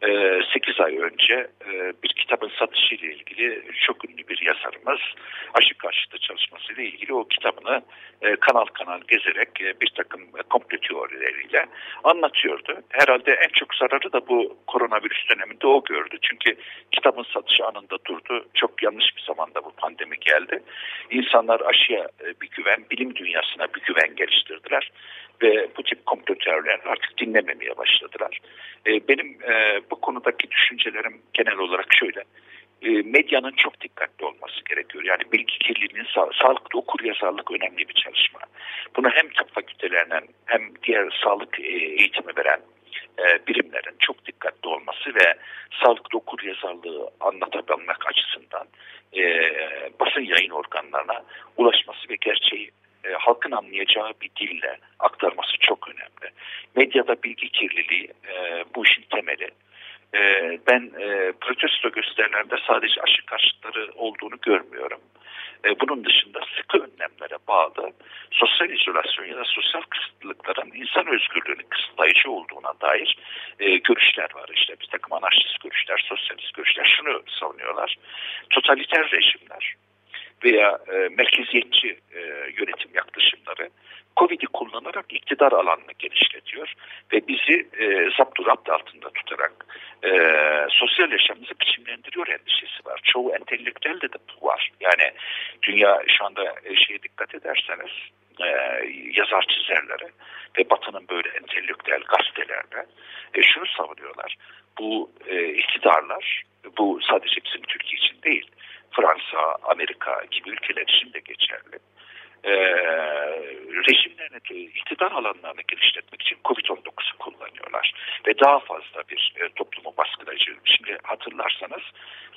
8 ee, ay önce e, bir kitabın satışı ile ilgili çok ünlü bir yazarımız aşı karşıtı çalışması ile ilgili o kitabını e, kanal kanal gezerek e, bir takım komplo teorileriyle anlatıyordu. Herhalde en çok zararı da bu koronavirüs döneminde o gördü. Çünkü kitabın satışı anında durdu. Çok yanlış bir zamanda bu pandemi geldi. İnsanlar aşıya bir güven, bilim dünyasına bir güven geliştirdiler ve bu tip komplo teorilerini artık dinlememeye başladılar. Benim bu konudaki düşüncelerim genel olarak şöyle. E, medyanın çok dikkatli olması gerekiyor. Yani bilgi kirliliğinin sağ, sağlıklı okur yazarlık önemli bir çalışma. Bunu hem tıp fakültelerinden hem diğer sağlık e, eğitimi veren e, birimlerin çok dikkatli olması ve sağlıklı okur yazarlığı anlatabilmek açısından e, basın yayın organlarına ulaşması ve gerçeği e, halkın anlayacağı bir dille aktarması çok önemli. Medyada bilgi kirliliği e, bu işin temeli. E, ben e, protesto gösterilerde sadece aşı karşıtları olduğunu görmüyorum. E, bunun dışında sıkı önlemlere bağlı sosyal izolasyon ya da sosyal kısıtlılıkların insan özgürlüğünü kısıtlayıcı olduğuna dair e, görüşler var. İşte bir takım anarşist görüşler, sosyalist görüşler şunu savunuyorlar. Totaliter rejimler veya e, merkeziyetçi e, yönetim yaklaşımları Covid'i kullanarak iktidar alanını genişletiyor ve bizi e, zapturapt altında tutarak e, sosyal yaşamımızı biçimlendiriyor endişesi var. Çoğu entelektüelde de bu var. Yani dünya şu anda e, şeye dikkat ederseniz e, yazar çizerlere ve Batı'nın böyle entelektüel gazetelerine e, şunu savunuyorlar. Bu e, iktidarlar bu sadece bizim Türkiye için değil Fransa, Amerika gibi ülkeler için de geçerli. Ee, rejimlerini, iktidar alanlarını genişletmek için Covid-19'u kullanıyorlar. Ve daha fazla bir e, toplumu baskılayıcı. Şimdi hatırlarsanız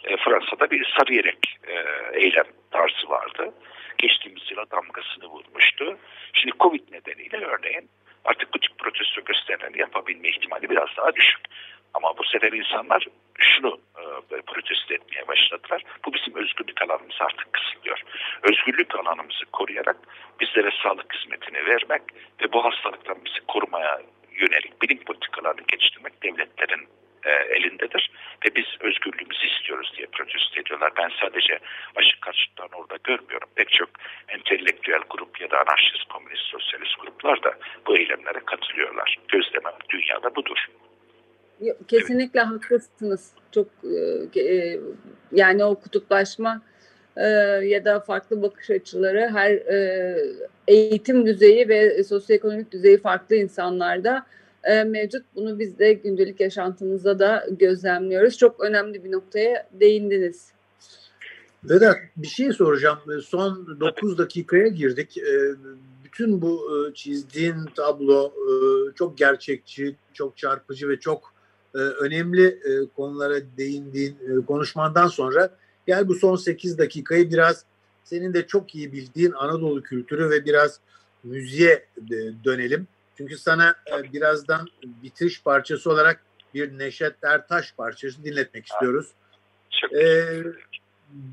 e, Fransa'da bir sarı yelek e, eylem tarzı vardı. Geçtiğimiz yıla damgasını vurmuştu. Şimdi Covid nedeniyle örneğin artık bu tip protesto gösterilerini yapabilme ihtimali biraz daha düşük. Ama bu sefer insanlar şunu e, protesto etmeye başladılar. Bu bizim özgürlük alanımızı artık kısıtlıyor. Özgürlük alanımızı koruyarak bizlere sağlık hizmetini vermek ve bu hastalıktan bizi korumaya yönelik bilim politikalarını geliştirmek devletlerin e, elindedir. Ve biz özgürlüğümüzü istiyoruz diye protesto ediyorlar. Ben sadece aşı karşıtlarını orada görmüyorum. Pek çok entelektüel grup ya da anarşist, komünist, sosyalist gruplar da bu eylemlere katılıyorlar. Gözlemem dünyada budur. Kesinlikle evet. haklısınız. Çok e, e, yani o kutuplaşma e, ya da farklı bakış açıları her eğitim düzeyi ve sosyoekonomik düzeyi farklı insanlarda mevcut. Bunu biz de gündelik yaşantımızda da gözlemliyoruz. Çok önemli bir noktaya değindiniz. Vedat bir şey soracağım. Son 9 dakikaya girdik. Bütün bu çizdiğin tablo çok gerçekçi, çok çarpıcı ve çok e, önemli e, konulara değindiğin e, konuşmandan sonra gel bu son 8 dakikayı biraz senin de çok iyi bildiğin Anadolu kültürü ve biraz müziğe e, dönelim. Çünkü sana e, birazdan bitiriş parçası olarak bir Neşet Ertaş parçası dinletmek istiyoruz. E,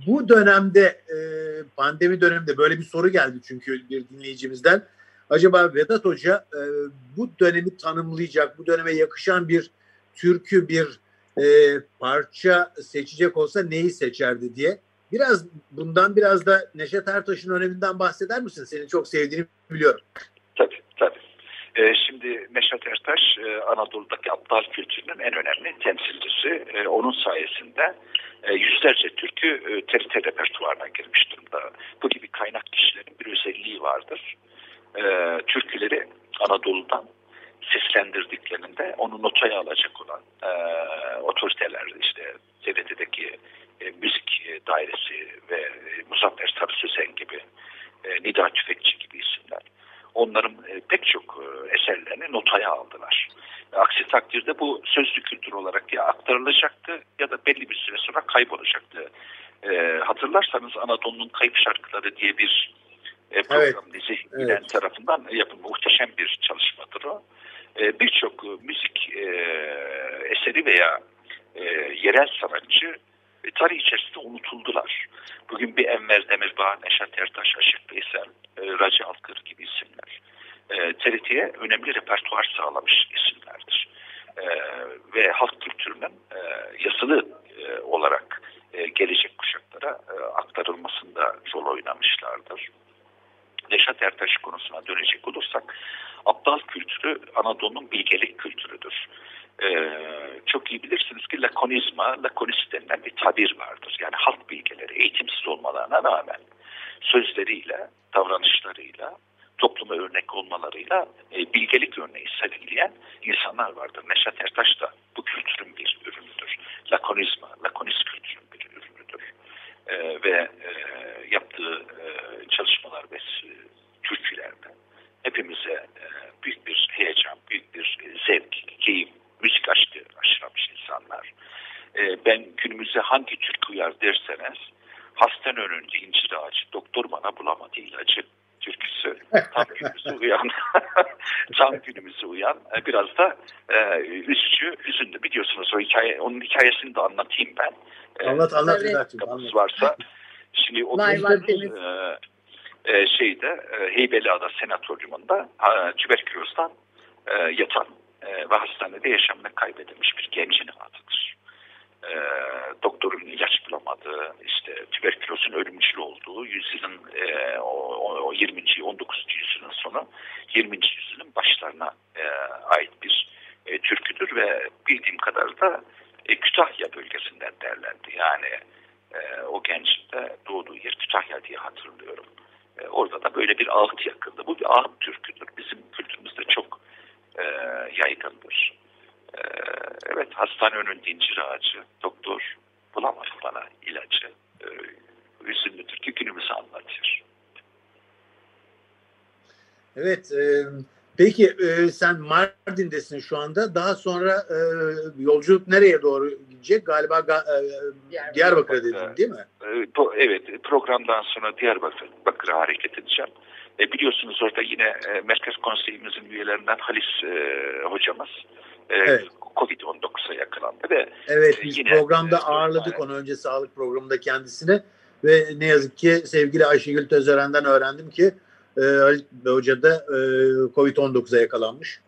bu dönemde e, pandemi döneminde böyle bir soru geldi çünkü bir dinleyicimizden. Acaba Vedat Hoca e, bu dönemi tanımlayacak, bu döneme yakışan bir türkü bir e, parça seçecek olsa neyi seçerdi diye. Biraz bundan biraz da Neşet Ertaş'ın öneminden bahseder misin? Seni çok sevdiğini biliyorum. Tabii tabii. Ee, şimdi Neşet Ertaş e, Anadolu'daki aptal kültürünün en önemli temsilcisi. E, onun sayesinde e, yüzlerce türkü e, TRT repertuarına girmiş durumda. Bu gibi kaynak kişilerin bir özelliği vardır. E, türküleri Anadolu'dan seslendirdiklerinde onu notaya alacak olan e, otoriteler işte TRT'deki e, müzik dairesi ve e, Muzaffer Sarı Sözen gibi e, Nida Tüfekçi gibi isimler onların e, pek çok e, eserlerini notaya aldılar. Aksi takdirde bu sözlü kültür olarak ya aktarılacaktı ya da belli bir süre sonra kaybolacaktı. E, hatırlarsanız Anadolu'nun Kayıp Şarkıları diye bir e, program evet. dizi evet. tarafından yapılmış muhteşem bir çalışmadır o. E, birçok e, müzik e, eseri veya yerel sanatçı tarih içerisinde unutuldular. Bugün bir Enver Demirbağ, Neşet Ertaş, Aşık Veysel, Raci Alkır gibi isimler. TRT'ye önemli repertuar sağlamış isimlerdir. Ve halk kültürünün yazılı olarak gelecek kuşaklara aktarılmasında rol oynamışlardır. Neşet Ertaş konusuna dönecek olursak aptal kültürü Anadolu'nun bilgelik kültürüdür. Ee, çok iyi bilirsiniz ki lakonizma, lakonist denilen bir tabir vardır. Yani halk bilgeleri eğitimsiz olmalarına rağmen sözleriyle, davranışlarıyla, topluma örnek olmalarıyla e, bilgelik örneği sergileyen insanlar vardır. Neşet Ertaş da bu kültürün bir ürünüdür. Lakonizma, lakonist kültürün bir ürünüdür. E, ve e, yaptığı e, çalışmalar ve türkülerde hepimize e, büyük bir heyecan, büyük bir zevk, keyif, müzik aşkı aşılamış insanlar. E, ben günümüzde hangi türkü uyar derseniz hastan önünde incir ağacı, doktor bana bulamadı ilacı türküsü tam günümüzü uyan, tam günümüzü uyan e, biraz da e, üzücü, üzündü. Biliyorsunuz o hikaye, onun hikayesini de anlatayım ben. E, anlat anlat evet. Vedat'cığım. varsa. Şimdi o Var, var, e, e, şeyde e, Heybeliada Senatoryumunda e, tüberkülozdan e, yatan e, ve hastanede yaşamını kaybedilmiş bir gencin adıdır. E, doktorun ilaç bulamadığı, işte tüberkülozun ölümcül olduğu yüzyılın e, o, o 20. 19. yüzyılın sonu 20. yüzyılın başlarına e, ait bir e, türküdür ve bildiğim kadar da e, Kütahya bölgesinden derlendi. Yani e, o gencin de doğduğu yer Kütahya diye hatırlıyorum. E, orada da böyle bir ağıt yakıldı. Bu bir ağıt türküdür. Bizim kültürümüzde çok e, yaygındır. E, evet hastane önünde incir ağacı. Doktor bulamadı bana ilacı. E, üzünlüdür ki günümüzü anlatıyor. Evet. E, peki e, sen Mardin'desin şu anda. Daha sonra e, yolculuk nereye doğru gidecek? Galiba ga, e, Diyarbakır'a Diyarbakır dedin değil mi? E, evet. Programdan sonra Diyarbakır'a hareket edeceğim. E, biliyorsunuz orada yine e, Merkez Konseyimizin üyelerinden Halis e, hocamız e, evet. Covid-19'a yakalandı ve Evet biz yine, programda e, ağırladık onu önce sağlık programında kendisine ve ne yazık ki sevgili Ayşegül Tözören'den öğrendim ki e, Halit Hoca da e, Covid-19'a yakalanmış.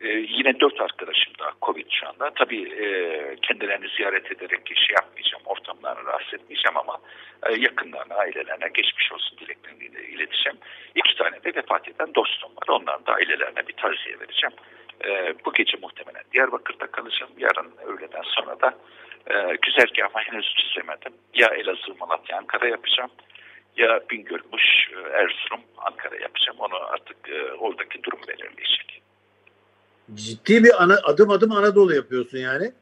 Ee, yine dört arkadaşım da Covid şu anda. Tabii e, kendilerini ziyaret ederek şey yapmayacağım, ortamlarını rahatsız etmeyeceğim ama e, yakınlarına, ailelerine geçmiş olsun dileklerini ileteceğim. İki tane de vefat eden dostum var. Onların da ailelerine bir taziye vereceğim. E, bu gece muhtemelen Diyarbakır'da kalacağım. Yarın öğleden sonra da e, güzergahımı henüz çizemedim. Ya Elazığ, Malatya, Ankara yapacağım ya Bingöl'muş, e, Erzurum, Ankara yapacağım. Onu artık e, oradaki durum belirleyecek. Ciddi bir ana, adım adım Anadolu yapıyorsun yani.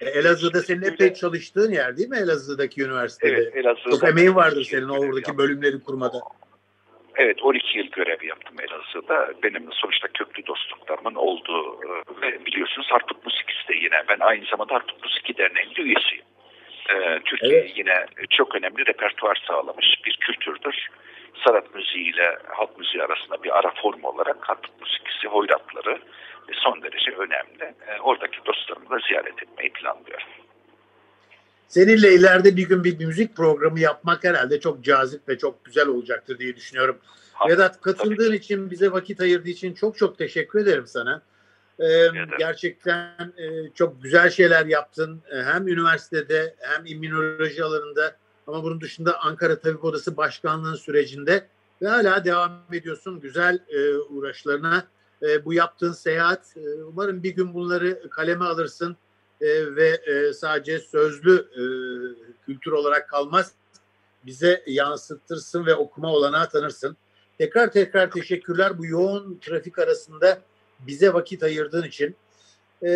E, Elazığ'da senin epey çalıştığın yer değil mi Elazığ'daki üniversitede? Evet, Elazığ'da. Çok emeğin vardır senin oradaki bölümleri kurmada. Evet 12 yıl görev yaptım Elazığ'da. Benim sonuçta köklü dostluklarımın olduğu ve biliyorsunuz Harput Musikisi de yine ben aynı zamanda Harput Musiki Derneği'nin üyesiyim. Ee, Türkiye evet. yine çok önemli repertuar sağlamış bir kültürdür. Sanat müziği ile halk müziği arasında bir ara form olarak Harput Musikisi hoyratları son derece önemli. Ee, oradaki dostlarımı da ziyaret etmeyi planlıyorum. Seninle ileride bir gün bir müzik programı yapmak herhalde çok cazip ve çok güzel olacaktır diye düşünüyorum. Ha, Vedat katıldığın için bize vakit ayırdığı için çok çok teşekkür ederim sana. Ee, gerçekten e, çok güzel şeyler yaptın. Hem üniversitede hem immünoloji alanında ama bunun dışında Ankara Tabip Odası Başkanlığı'nın sürecinde ve hala devam ediyorsun güzel e, uğraşlarına. E, bu yaptığın seyahat e, umarım bir gün bunları kaleme alırsın e, ve e, sadece sözlü e, kültür olarak kalmaz bize yansıtırsın ve okuma olanağı tanırsın. Tekrar tekrar teşekkürler bu yoğun trafik arasında bize vakit ayırdığın için. E,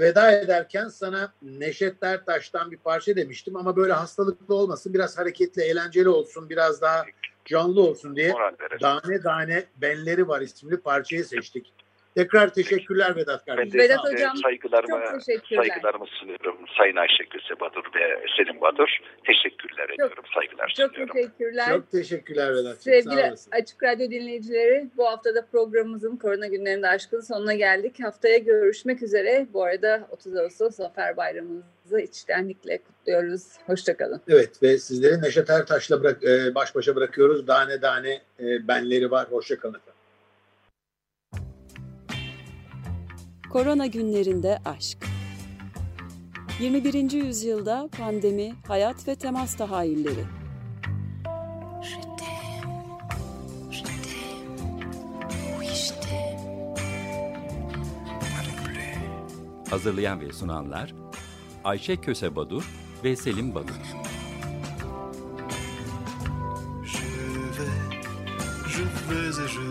veda ederken sana Neşet Ertaş'tan bir parça demiştim ama böyle hastalıklı olmasın, biraz hareketli, eğlenceli olsun, biraz daha canlı olsun diye Tane Tane Benleri Var isimli parçayı seçtik. Tekrar teşekkürler Vedat kardeşim. Ben de Vedat Hocam saygılarımı, saygılarımı sunuyorum. Sayın Ayşe Köse Badur ve Selim Badur. Teşekkürler çok, ediyorum. Saygılar çok sunuyorum. Çok teşekkürler. Çok teşekkürler Vedat. Sevgili Açık Radyo dinleyicileri bu haftada programımızın Korona Günlerinde Aşkın sonuna geldik. Haftaya görüşmek üzere. Bu arada 30 Ağustos Zafer Bayramımızı içtenlikle kutluyoruz. Hoşçakalın. Evet ve sizleri Neşet Ertaş'la bırak, e, baş başa bırakıyoruz. Tane tane e, benleri var. Hoşçakalın efendim. Korona günlerinde aşk. 21. yüzyılda pandemi, hayat ve temas tahayyülleri. Hazırlayan ve sunanlar Ayşe Köse Badur ve Selim Badur. Je vais, je vais et je